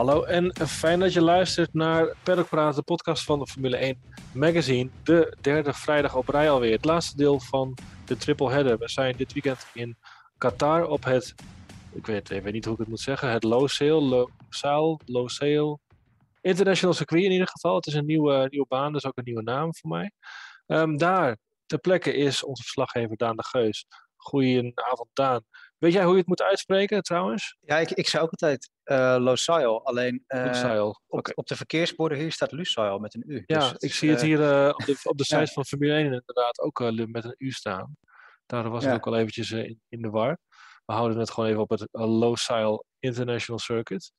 Hallo en fijn dat je luistert naar Paddock de podcast van de Formule 1 Magazine. De derde vrijdag op rij alweer. Het laatste deel van de triple header. We zijn dit weekend in Qatar op het, ik weet, ik weet niet hoe ik het moet zeggen, het Low Sail, Low Sail, Low Sail International Circuit in ieder geval. Het is een nieuwe, nieuwe baan, dus ook een nieuwe naam voor mij. Ehm, daar ter plekke is onze verslaggever Daan de Geus. Goedenavond Daan. Weet jij hoe je het moet uitspreken trouwens? Ja, ik, ik zei ook altijd uh, Losail. Alleen uh, Lusail. op, de verkeersborden hier staat Lusail met een U. Ja, Dus ik zie het eh, hier eh, op de, op de site ja. van Formule 1 inderdaad ook eh, met een U staan. Daar was het ook al eventjes eh, in, in de war. We houden het gewoon even op het Losail International Circuit.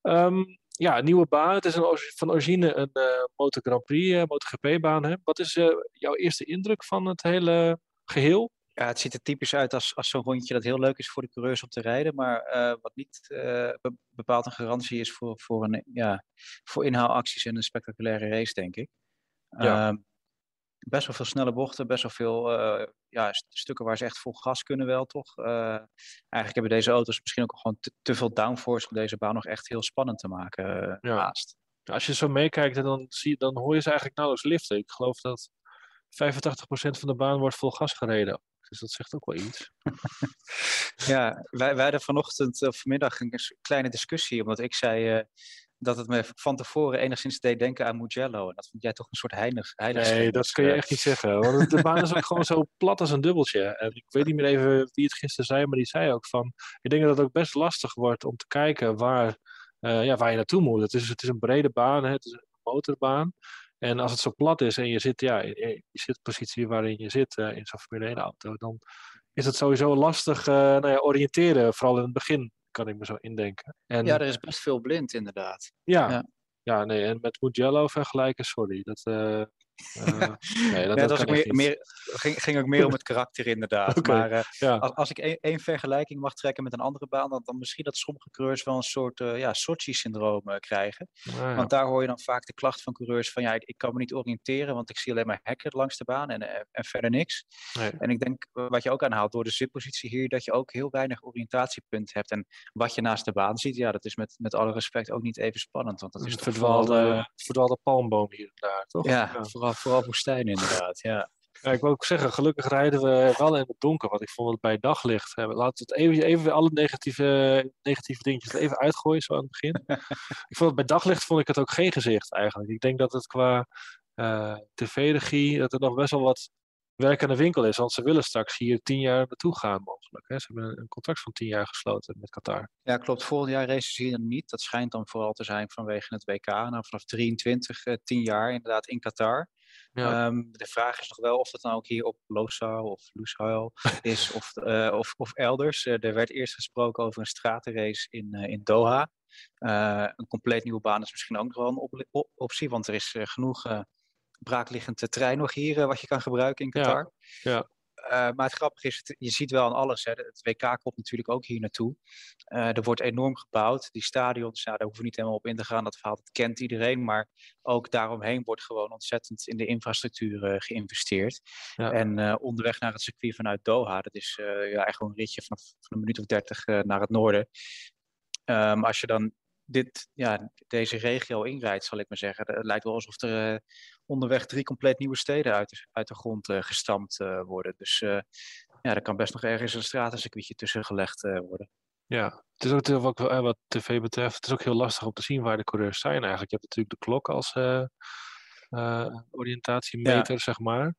Ehm, ja, nieuwe baan. Het is een, van origine een eh Motor Grand Prix, eh, MotoGP-baan. Wat is eh, jouw eerste indruk van het hele geheel? Ja, het ziet er typisch uit als, als zo'n rondje dat heel leuk is voor de coureurs om te rijden, maar eh, wat niet be- bepaald een garantie is voor, voor, een, ja, voor inhaalacties en een spectaculaire race, denk ik. Ja. Ehm, best wel veel snelle bochten, best wel veel eh, ja, st- stukken waar ze echt vol gas kunnen wel, toch? Eigenlijk hebben deze auto's misschien ook gewoon te, te veel downforce om deze baan nog echt heel spannend te maken Ja. haast. Als je zo meekijkt, dan, zie, dan hoor je ze eigenlijk nauwelijks liften. Ik geloof dat 85% van de baan wordt vol gas gereden. Dus dat zegt ook wel iets. Ja, wij, wij hadden vanochtend of vanmiddag een kleine discussie, omdat ik zei eh, dat het me van tevoren enigszins deed denken aan Mugello. En dat vond jij toch een soort heilig, heilig Nee, dat kun je eh, echt niet zeggen. Want de baan is ook gewoon zo plat als een dubbeltje. En ik weet niet meer even wie het gisteren zei, maar die zei ook van... Ik denk dat het ook best lastig wordt om te kijken waar, eh, ja, waar je naartoe moet. Het is, het is een brede baan, hè, het is een motorbaan. En als het zo plat is en je zit ja, in in je zitpositie waarin je zit eh, in zo'n Formule 1 auto... dan is het sowieso lastig eh, nou ja, oriënteren. Vooral in het begin, kan ik me zo indenken. En, Ja, er is best veel blind inderdaad. ja, ja. ja, nee, en met Mugello vergelijken, sorry. Dat, eh, nee, dat, Ja, dat was meer, meer, ging, ging ook meer om het karakter inderdaad. Maar eh, Ja. als, als ik één één vergelijking mag trekken met een andere baan, dan, dan misschien dat sommige coureurs wel een soort eh, ja, Sochi-syndroom eh, krijgen. Ah, ja. Want daar hoor je dan vaak de klacht van coureurs van ja, ik, ik kan me niet oriënteren, want ik zie alleen maar hekken langs de baan en, en verder niks. Nee. En ik denk, wat je ook aanhaalt door de zitpositie hier, dat je ook heel weinig oriëntatiepunten hebt. En wat je naast de baan ziet, ja, dat is met, met alle respect ook niet even spannend. Want dat is Een vooral, verdwaalde, verdwaalde palmboom hier en daar, toch? ja, Ja. Vooral, vooral woestijn inderdaad, ja. Ja, ik wil ook zeggen, gelukkig rijden we wel in het donker, want ik vond het bij daglicht. Laten we het even, even alle negatieve, negatieve dingetjes even uitgooien, zo aan het begin. ik vond het bij daglicht vond ik het ook geen gezicht eigenlijk. Ik denk dat het qua eh, tv-regie, dat er nog best wel wat werk aan de winkel is, want ze willen straks hier tien jaar naartoe gaan mogelijk. Hè. Ze hebben een, contract van tien jaar gesloten met Qatar. Ja, klopt. Volgend jaar races hier dan niet. Dat schijnt dan vooral te zijn vanwege het WK. Nou, vanaf 23, eh, 10 jaar inderdaad in Qatar. Ja. Ehm, de vraag is nog wel of het nou ook hier op Losail of Lusail is of, eh, of, of elders. Eh, er werd eerst gesproken over een stratenrace in, in Doha. Een compleet nieuwe baan is misschien ook nog wel een op- op- optie, want er is genoeg braakliggend eh, terrein nog hier eh, wat je kan gebruiken in Ja, Qatar. ja. Eh, maar het grappige is, het- je ziet wel aan alles. Hè. Het WK komt natuurlijk ook hier naartoe. Er wordt enorm gebouwd. Die stadions, nou, daar hoeven we niet helemaal op in te gaan. Dat verhaal dat kent iedereen. Maar ook daaromheen wordt gewoon ontzettend in de infrastructuur geïnvesteerd. Ja. En onderweg naar het circuit vanuit Doha, dat is ja, gewoon een ritje van, van een minuut of dertig naar het noorden. Ehm, als je dan dit, ja, deze regio inrijdt, zal ik maar zeggen, het lijkt wel alsof er eh, onderweg drie compleet nieuwe steden uit, de- uit de grond eh, gestampt eh, worden. Dus ja, er kan best nog ergens een stratencircuitje tussen gelegd worden. Ja, het is ook wat, wat tv betreft, het is ook heel lastig om te zien waar de coureurs zijn eigenlijk. Je hebt natuurlijk de klok als oriëntatiemeter, zeg maar.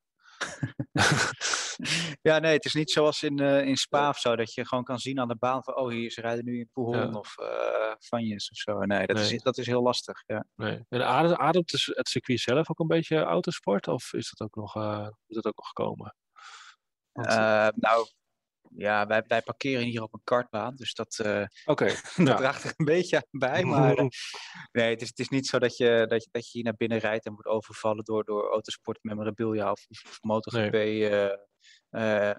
Ja, nee, het is niet zoals in, eh, in Spa of zo, dat je gewoon kan zien aan de baan van, oh, hier, ze rijden nu in Pouhon Ja. of eh Vanjes of zo. Nee, dat, Nee. Is, dat is heel lastig, ja. Nee. En ademt, ademt het circuit zelf ook een beetje autosport? Of is dat ook nog, eh, moet dat ook nog komen? Want- Eh, nou, ja, wij, wij parkeren hier op een kartbaan, dus dat, eh, dat ja. draagt er een beetje aan bij. Maar eh, nee, het is, het is niet zo dat je, dat, je, dat je hier naar binnen rijdt en wordt overvallen door, door autosport memorabilia of, of MotoGP eh,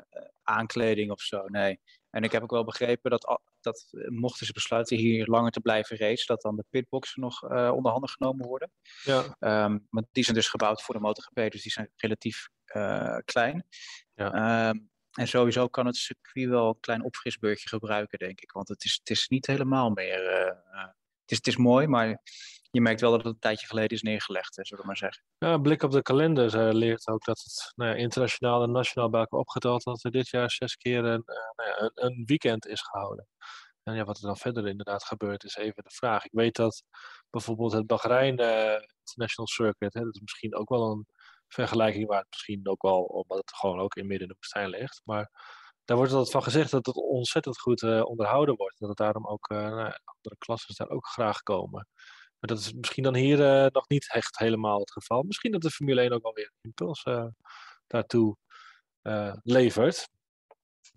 aankleding of zo. Nee. En ik heb ook wel begrepen dat, dat mochten ze besluiten hier langer te blijven racen, dat dan de pitboxen nog eh onder handen genomen worden. ja. Ehm, want die zijn dus gebouwd voor de MotoGP, dus die zijn relatief klein. Ja. Ehm, en sowieso kan het circuit wel een klein opfrisbeurtje gebruiken, denk ik. Want het is, het is niet helemaal meer. Uh, het, is, het is mooi, maar je merkt wel dat het een tijdje geleden is neergelegd, zullen we maar zeggen. Ja, blik op de kalender uh, leert ook dat het nou ja, internationaal en nationaal bij elkaar opgeteld dat er dit jaar zes keer een, nou ja, een, weekend is gehouden. En ja, wat er dan verder inderdaad gebeurt, is even de vraag. Ik weet dat bijvoorbeeld het Bahrein International Circuit, hè, dat is misschien ook wel een vergelijking waar het misschien ook wel, omdat het gewoon ook in midden in de woestijn ligt. Maar daar wordt altijd van gezegd dat het ontzettend goed uh, onderhouden wordt. Dat het daarom ook uh, andere klassen daar ook graag komen. Maar dat is misschien dan hier uh, nog niet echt helemaal het geval. Misschien dat de Formule 1 ook wel weer impuls daartoe levert.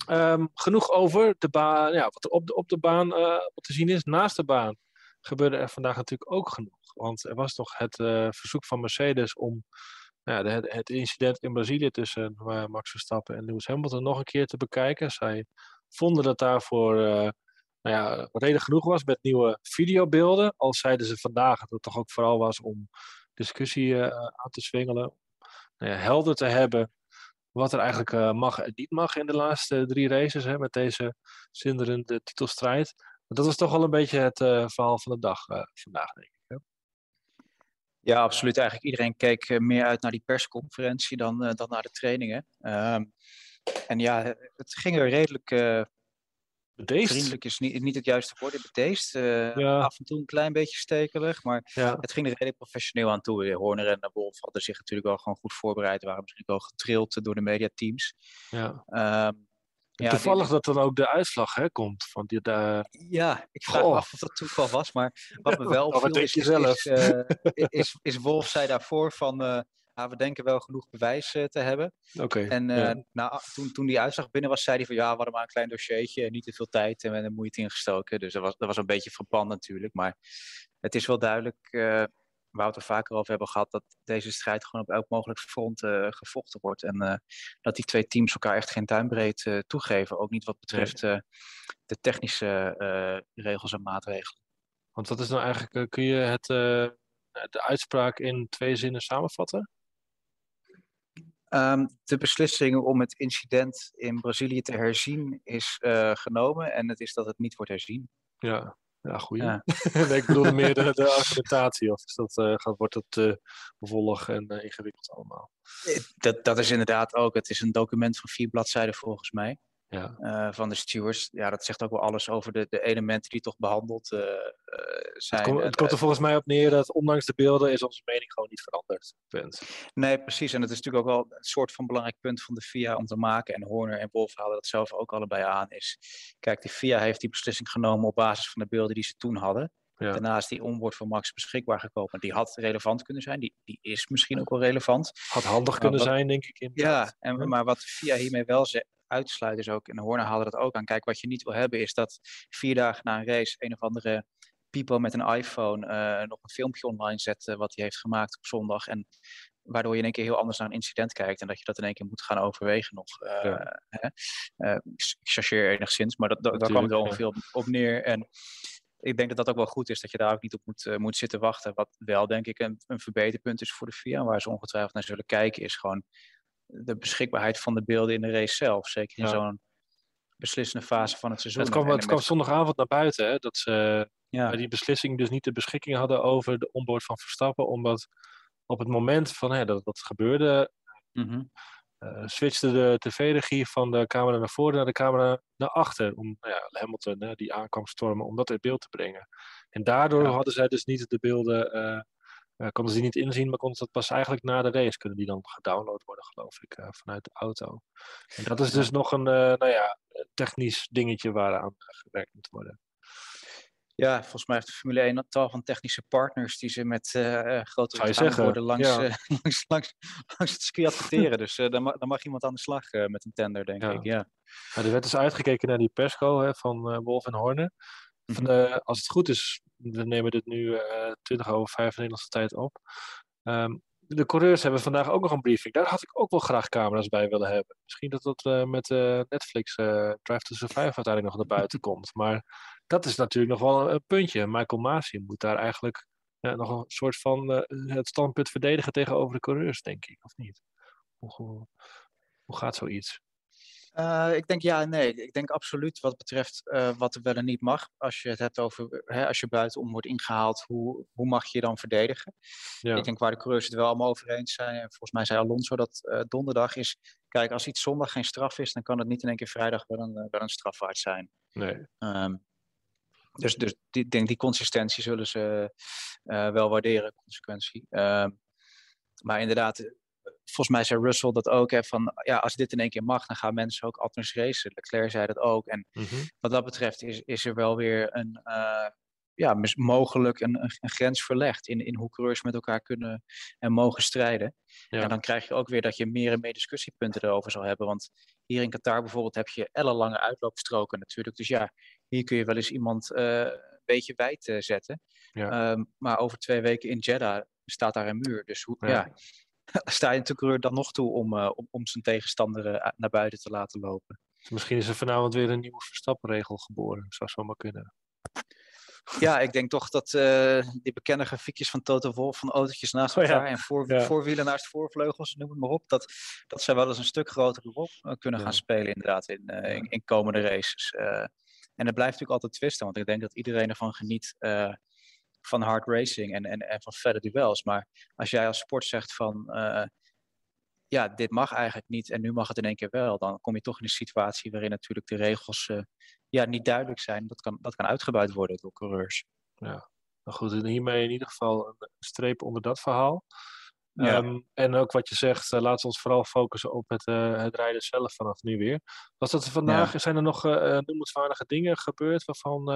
Um, genoeg over de baan, ja, wat er op de, op de baan te zien is. Naast de baan gebeurde er vandaag natuurlijk ook genoeg. Want er was toch het verzoek van Mercedes om ja, de, het incident in Brazilië tussen uh, Max Verstappen en Lewis Hamilton nog een keer te bekijken. Zij vonden dat daarvoor uh, nou ja, reden genoeg was met nieuwe videobeelden. Al zeiden ze vandaag dat het toch ook vooral was om discussie uh, aan te zwingelen. Nou helder te hebben wat er eigenlijk mag en niet mag in de laatste drie races hè, met deze zinderende titelstrijd. dat was toch wel een beetje het verhaal van de dag vandaag, denk ik. Ja, absoluut. Eigenlijk iedereen keek eh, meer uit naar die persconferentie dan, uh, dan naar de trainingen. Uh, en ja, het ging er redelijk uh, bedeesd. Vriendelijk is niet, niet het juiste woord, bedeesd. Ja. Af en toe een klein beetje stekelig, maar ja. het ging er redelijk professioneel aan toe. Horner en Wolf hadden zich natuurlijk wel gewoon goed voorbereid, waren misschien wel getrild door de mediateams. Ja. Ehm, ja, Toevallig dat dan ook de uitslag hè, komt. Van die, de... Ja, ik vraag me af of dat toeval was. Maar wat me wel opviel is, is, is, uh, is, is, Wolf zei daarvoor van... Uh, ah, we denken wel genoeg bewijs uh, te hebben. Oké. en ja. nou, toen, toen die uitslag binnen was, zei hij van... Ja, we hadden maar een klein dossiertje en niet te veel tijd en we hebben moeite ingestoken. Dus dat was, dat was een beetje verpand natuurlijk. Maar het is wel duidelijk waar we het er vaker over hebben gehad, dat deze strijd gewoon op elk mogelijk front uh, gevochten wordt. En uh, dat die twee teams elkaar echt geen duimbreed uh, toegeven. Ook niet wat betreft de technische regels en maatregelen. Want wat is nou eigenlijk, kun je het, de uitspraak in twee zinnen samenvatten? Um, de beslissing om het incident in Brazilië te herzien is genomen en het is dat het niet wordt herzien. Ja, ja, goeie. Ja. nee, ik bedoel meer de, de argumentatie. Of is dat, uh, gaat, wordt het uh, bevollig en uh, ingewikkeld allemaal? Dat, dat is inderdaad ook. Het is een document van vier bladzijden volgens mij ja. uh, van de stewards. Ja, dat zegt ook wel alles over de, de elementen die toch behandeld uh, zijn. Het, kom, het komt er volgens mij op neer dat ondanks de beelden is onze mening gewoon niet veranderd. Punt. Nee, precies. En het is natuurlijk ook wel een soort van belangrijk punt van de FIA om te maken. En Horner en Wolf halen dat zelf ook allebei aan. Is, kijk, de FIA heeft die beslissing genomen op basis van de beelden die ze toen hadden. Ja. Daarnaast die onboard van Max beschikbaar gekomen. Die had relevant kunnen zijn. Die, die is misschien ook wel relevant. Had handig kunnen wat, zijn, denk ik. Inderdaad. Ja, en, maar wat de FIA hiermee wel zegt, uitsluiters ook, en Horner haalde dat ook aan. Kijk, wat je niet wil hebben is dat vier dagen na een race een of andere people met een iPhone uh, nog een filmpje online zet wat hij heeft gemaakt op zondag. En waardoor je in één keer heel anders naar een incident kijkt en dat je dat in één keer moet gaan overwegen nog. Uh, ja. ik chargeer enigszins, maar dat, dat, daar kwam het wel veel op neer. En ik denk dat dat ook wel goed is, dat je daar ook niet op moet, moet zitten wachten. Wat wel, denk ik, een, een verbeterpunt is voor de VIA, waar ze ongetwijfeld naar zullen kijken, is gewoon de beschikbaarheid van de beelden in de race zelf. Zeker in zo'n beslissende fase van het seizoen. Het kwam, het kwam zondagavond naar buiten, hè, dat ze ja. bij die beslissing dus niet de beschikking hadden over de onboard van Verstappen, omdat op het moment van hè, dat dat gebeurde, mm -hmm. uh, switchte de tv-regie van de camera naar voren naar de camera naar achter, om nou ja, Hamilton, hè, die aankwam stormen, om dat in beeld te brengen. En daardoor ja. hadden zij dus niet de beelden uh, uh, konden ze die niet inzien, maar konden ze dat pas eigenlijk na de race kunnen die dan gedownload worden, geloof ik, uh, vanuit de auto. En dat is dus nog een, uh, nou ja, technisch dingetje waaraan gewerkt moet worden. Ja, volgens mij heeft de Formule 1 een tal van technische partners die ze met grote worden langs, ja. langs, langs, langs, het circuit adverteren. dus dan, mag, dan mag iemand aan de slag met een tender, denk ja. ik. Ja. er werd dus uitgekeken naar die persco hè, van Wolf en Horner. Van de, als het goed is, we nemen dit nu uh, 20 over 5 Nederlandse tijd op. Um, de coureurs hebben vandaag ook nog een briefing. Daar had ik ook wel graag camera's bij willen hebben. Misschien dat dat uh, met uh, Netflix Drive to Survive uiteindelijk nog naar buiten komt. Maar dat is natuurlijk nog wel een, puntje. Michael Masi moet daar eigenlijk nog een soort van het standpunt verdedigen tegenover de coureurs, denk ik. Of niet? Hoe, hoe gaat zoiets? Uh, ik denk ja en nee. Ik denk absoluut wat betreft uh, wat er wel en niet mag. Als je het hebt over, hè, als je buitenom wordt ingehaald, hoe, hoe mag je dan verdedigen? Ja. Ik denk waar de coureurs het wel allemaal over eens zijn. En volgens mij zei Alonso dat uh, donderdag is, kijk, als iets zondag geen straf is, dan kan het niet in één keer vrijdag wel een, wel een strafwaard zijn. Nee. Um, dus, dus ik denk die consistentie zullen ze wel waarderen, consequentie. Um, maar inderdaad, volgens mij zei Russell dat ook, hè, van ja, als dit in één keer mag, dan gaan mensen ook anders racen. Leclerc zei dat ook. En mm -hmm. wat dat betreft is, is er wel weer een, uh, ja, mogelijk een, een, grens verlegd in, in hoe coureurs met elkaar kunnen en mogen strijden. Ja. En dan krijg je ook weer dat je meer en meer discussiepunten erover zal hebben. Want hier in Qatar bijvoorbeeld heb je ellenlange uitloopstroken natuurlijk. Dus ja, hier kun je wel eens iemand uh, een beetje wijd uh, zetten. Ja. Um, maar over twee weken in Jeddah staat daar een muur. Dus hoe, ja. ja sta je natuurlijk dan nog toe om, uh, om, om zijn tegenstander uh, naar buiten te laten lopen. Misschien is er vanavond weer een nieuwe verstappenregel geboren. Zou zo maar kunnen. Ja, ik denk toch dat uh, die bekende grafiekjes van Toto Wolff van autootjes naast elkaar oh, ja. en voor, ja. voorwielen naast voorvleugels, noem het maar op, dat, dat zij wel eens een stuk grotere rol kunnen ja. gaan spelen inderdaad in, in, in, komende races. en het blijft natuurlijk altijd twisten, want ik denk dat iedereen ervan geniet van hard racing en, en, en van verder duels. Maar als jij als sport zegt van uh, ja, dit mag eigenlijk niet en nu mag het in één keer wel, dan kom je toch in een situatie waarin natuurlijk de regels uh, ja, niet duidelijk zijn. Dat kan, dat kan uitgebuit worden door coureurs. Ja, nou goed, hiermee in ieder geval een streep onder dat verhaal. Ja. Um, en ook wat je zegt, uh, laten we ons vooral focussen op het, uh, het rijden zelf vanaf nu weer. Was dat vandaag, ja. zijn er nog uh, noemenswaardige dingen gebeurd waarvan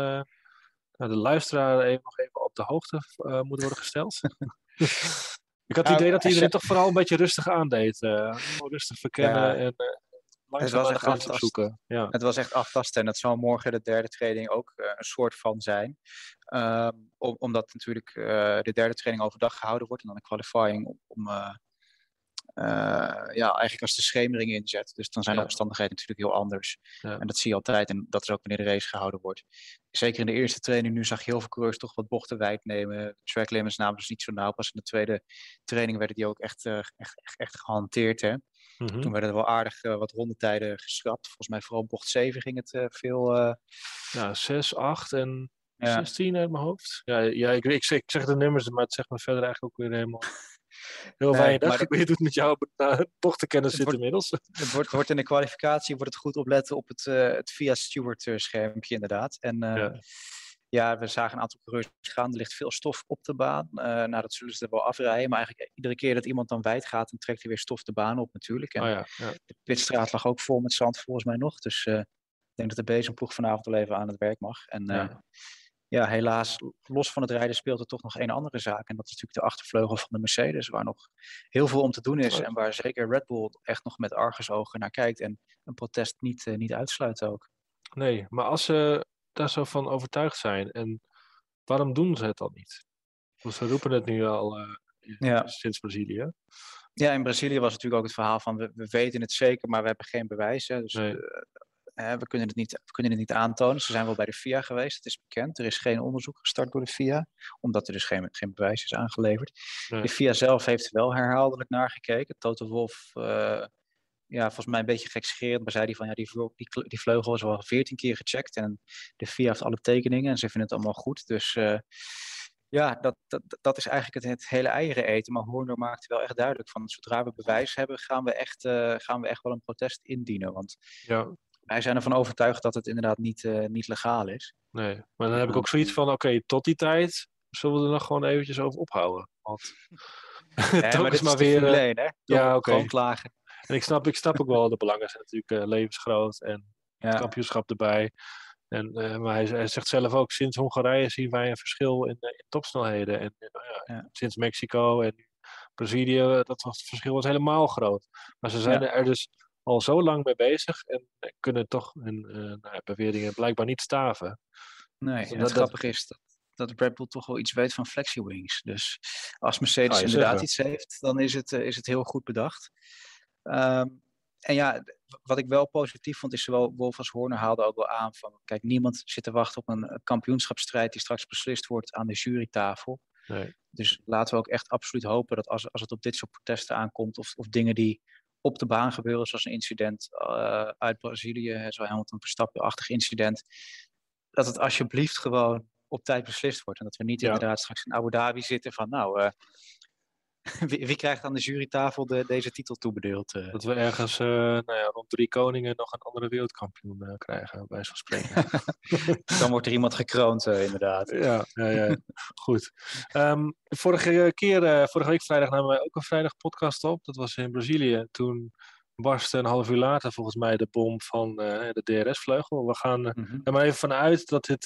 de luisteraar even, nog even op de hoogte uh, moet worden gesteld. ik had het idee dat iedereen je... toch vooral een beetje rustig aandeed. Uh, rustig verkennen ja. en uh, het was echt aftasten. Ja. Het was echt aftasten en dat zal morgen de derde training ook uh, een soort van zijn. Um, om, omdat natuurlijk de derde training overdag gehouden wordt en dan een qualifying om, om uh, ja, eigenlijk als de schemering inzet. Dus dan zijn de omstandigheden natuurlijk heel anders. En dat zie je altijd. En dat is ook wanneer de race gehouden wordt. Zeker in de eerste training nu zag je heel veel coureurs toch wat bochten wijd nemen. Track limits namen dus niet zo nauw. Pas in de tweede training werden die ook echt, uh, echt, echt, echt, gehanteerd. Hè? Mm -hmm. Toen werden er wel aardig uh, wat rondetijden geschrapt. Volgens mij vooral bocht 7 ging het uh, veel. Ja, 6, 8 en ja. 16 uit mijn hoofd. Ja, ja ik, ik, zeg, ik zeg de nummers, maar het zegt me verder eigenlijk ook weer helemaal... Heel weinig. Nee, maar je doet met jouw uh, bochtenkennis zit inmiddels. Het wordt, wordt in de kwalificatie wordt het goed opletten op het, uh, het via Stewart schermpje inderdaad. En uh, ja. ja. we zagen een aantal coureurs gaan. Er ligt veel stof op de baan. nou, dat zullen ze er wel afrijden. Maar eigenlijk iedere keer dat iemand dan wijd gaat, dan trekt hij weer stof de baan op natuurlijk. En oh ja, ja. de pitstraat lag ook vol met zand volgens mij nog. Dus ik denk dat de bezemploeg vanavond wel even aan het werk mag. En ja helaas, los van het rijden speelt er toch nog een andere zaak. En dat is natuurlijk de achtervleugel van de Mercedes, waar nog heel veel om te doen is. En waar zeker Red Bull echt nog met argusogen naar kijkt. En een protest niet, uh, niet uitsluit ook. Nee, maar als ze daar zo van overtuigd zijn, en waarom doen ze het dan niet? Want ze roepen het nu al uh, ja. sinds Brazilië. Ja, in Brazilië was natuurlijk ook het verhaal van we, we weten het zeker, maar we hebben geen bewijzen. Dus nee. uh, we, kunnen het niet, we kunnen het niet aantonen. Ze zijn wel bij de FIA geweest, het is bekend. Er is geen onderzoek gestart door de FIA, omdat er dus geen, geen bewijs is aangeleverd. Nee. De FIA zelf heeft wel herhaaldelijk naar gekeken. Toto Wolff, uh, ja, volgens mij een beetje gekscherend, maar zei hij van ja, die, die, die vleugel is wel veertien keer gecheckt en de FIA heeft alle tekeningen en ze vinden het allemaal goed. Dus uh, ja, dat, dat, dat is eigenlijk het, het hele eieren eten. Maar Horner maakt wel echt duidelijk van zodra we bewijs hebben, gaan we echt, uh, gaan we echt wel een protest indienen. Want ja wij zijn ervan overtuigd dat het inderdaad niet, uh, niet legaal is. Nee, maar dan heb ik ook zoiets van, oké, okay, tot die tijd zullen we er nog gewoon eventjes over ophouden. Want ja, maar is maar weer... Probleem, hè? ja, oké. Okay. Klagen. En ik snap, ik snap ook wel, de belangen zijn natuurlijk uh, levensgroot en ja. kampioenschap erbij. En, uh, maar hij, hij, zegt zelf ook, sinds Hongarije zien wij een verschil in, in topsnelheden. En ja, ja. sinds Mexico en Brazilië, dat was, het verschil was helemaal groot. Maar ze zijn er dus al zo lang mee bezig en kunnen toch hun uh, nou, beweringen blijkbaar niet staven. Nee, dus het grappige is dat, dat Red Bull toch wel iets weet van flexi-wings. Dus als Mercedes ah, inderdaad zeggen. iets heeft, dan is het, uh, is het heel goed bedacht. Um, en ja, wat ik wel positief vond, is zowel Wolf als Horner haalden ook wel aan van, kijk, niemand zit te wachten op een kampioenschapsstrijd die straks beslist wordt aan de jurytafel. Nee. Dus laten we ook echt absoluut hopen dat als, als het op dit soort protesten aankomt, of, of dingen die op de baan gebeuren, zoals een incident uit Brazilië, zo Hamilton Verstappen-achtig incident, dat het alsjeblieft gewoon op tijd beslist wordt. En dat we niet inderdaad straks in Abu Dhabi zitten van, nou, wie, wie, krijgt aan de jurytafel de, deze titel toebedeeld? Uh? Dat we ergens uh, nou ja, rond drie koningen nog een andere wereldkampioen uh, krijgen, bij zo'n spreken. Dan wordt er iemand gekroond, inderdaad. Ja, ja, ja. goed. Um, vorige keer, vorige week vrijdag namen wij ook een vrijdag podcast op. Dat was in Brazilië. Toen barstte een half uur later volgens mij de bom van de DRS-vleugel. We gaan er mm -hmm. maar even vanuit dat dit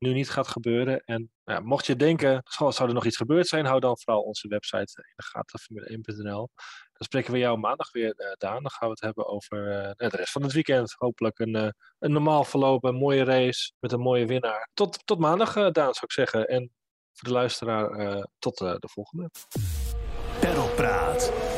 nu niet gaat gebeuren. En mocht je denken, zou, er nog iets gebeurd zijn, hou dan vooral onze website in de gaten, formule1.nl. Dan spreken we jou maandag weer, uh, Daan. Dan gaan we het hebben over uh, de rest van het weekend. Hopelijk een, uh, een normaal verloop, een mooie race met een mooie winnaar. Tot, tot maandag, Daan, zou ik zeggen. En voor de luisteraar, tot de volgende. Perlpraat.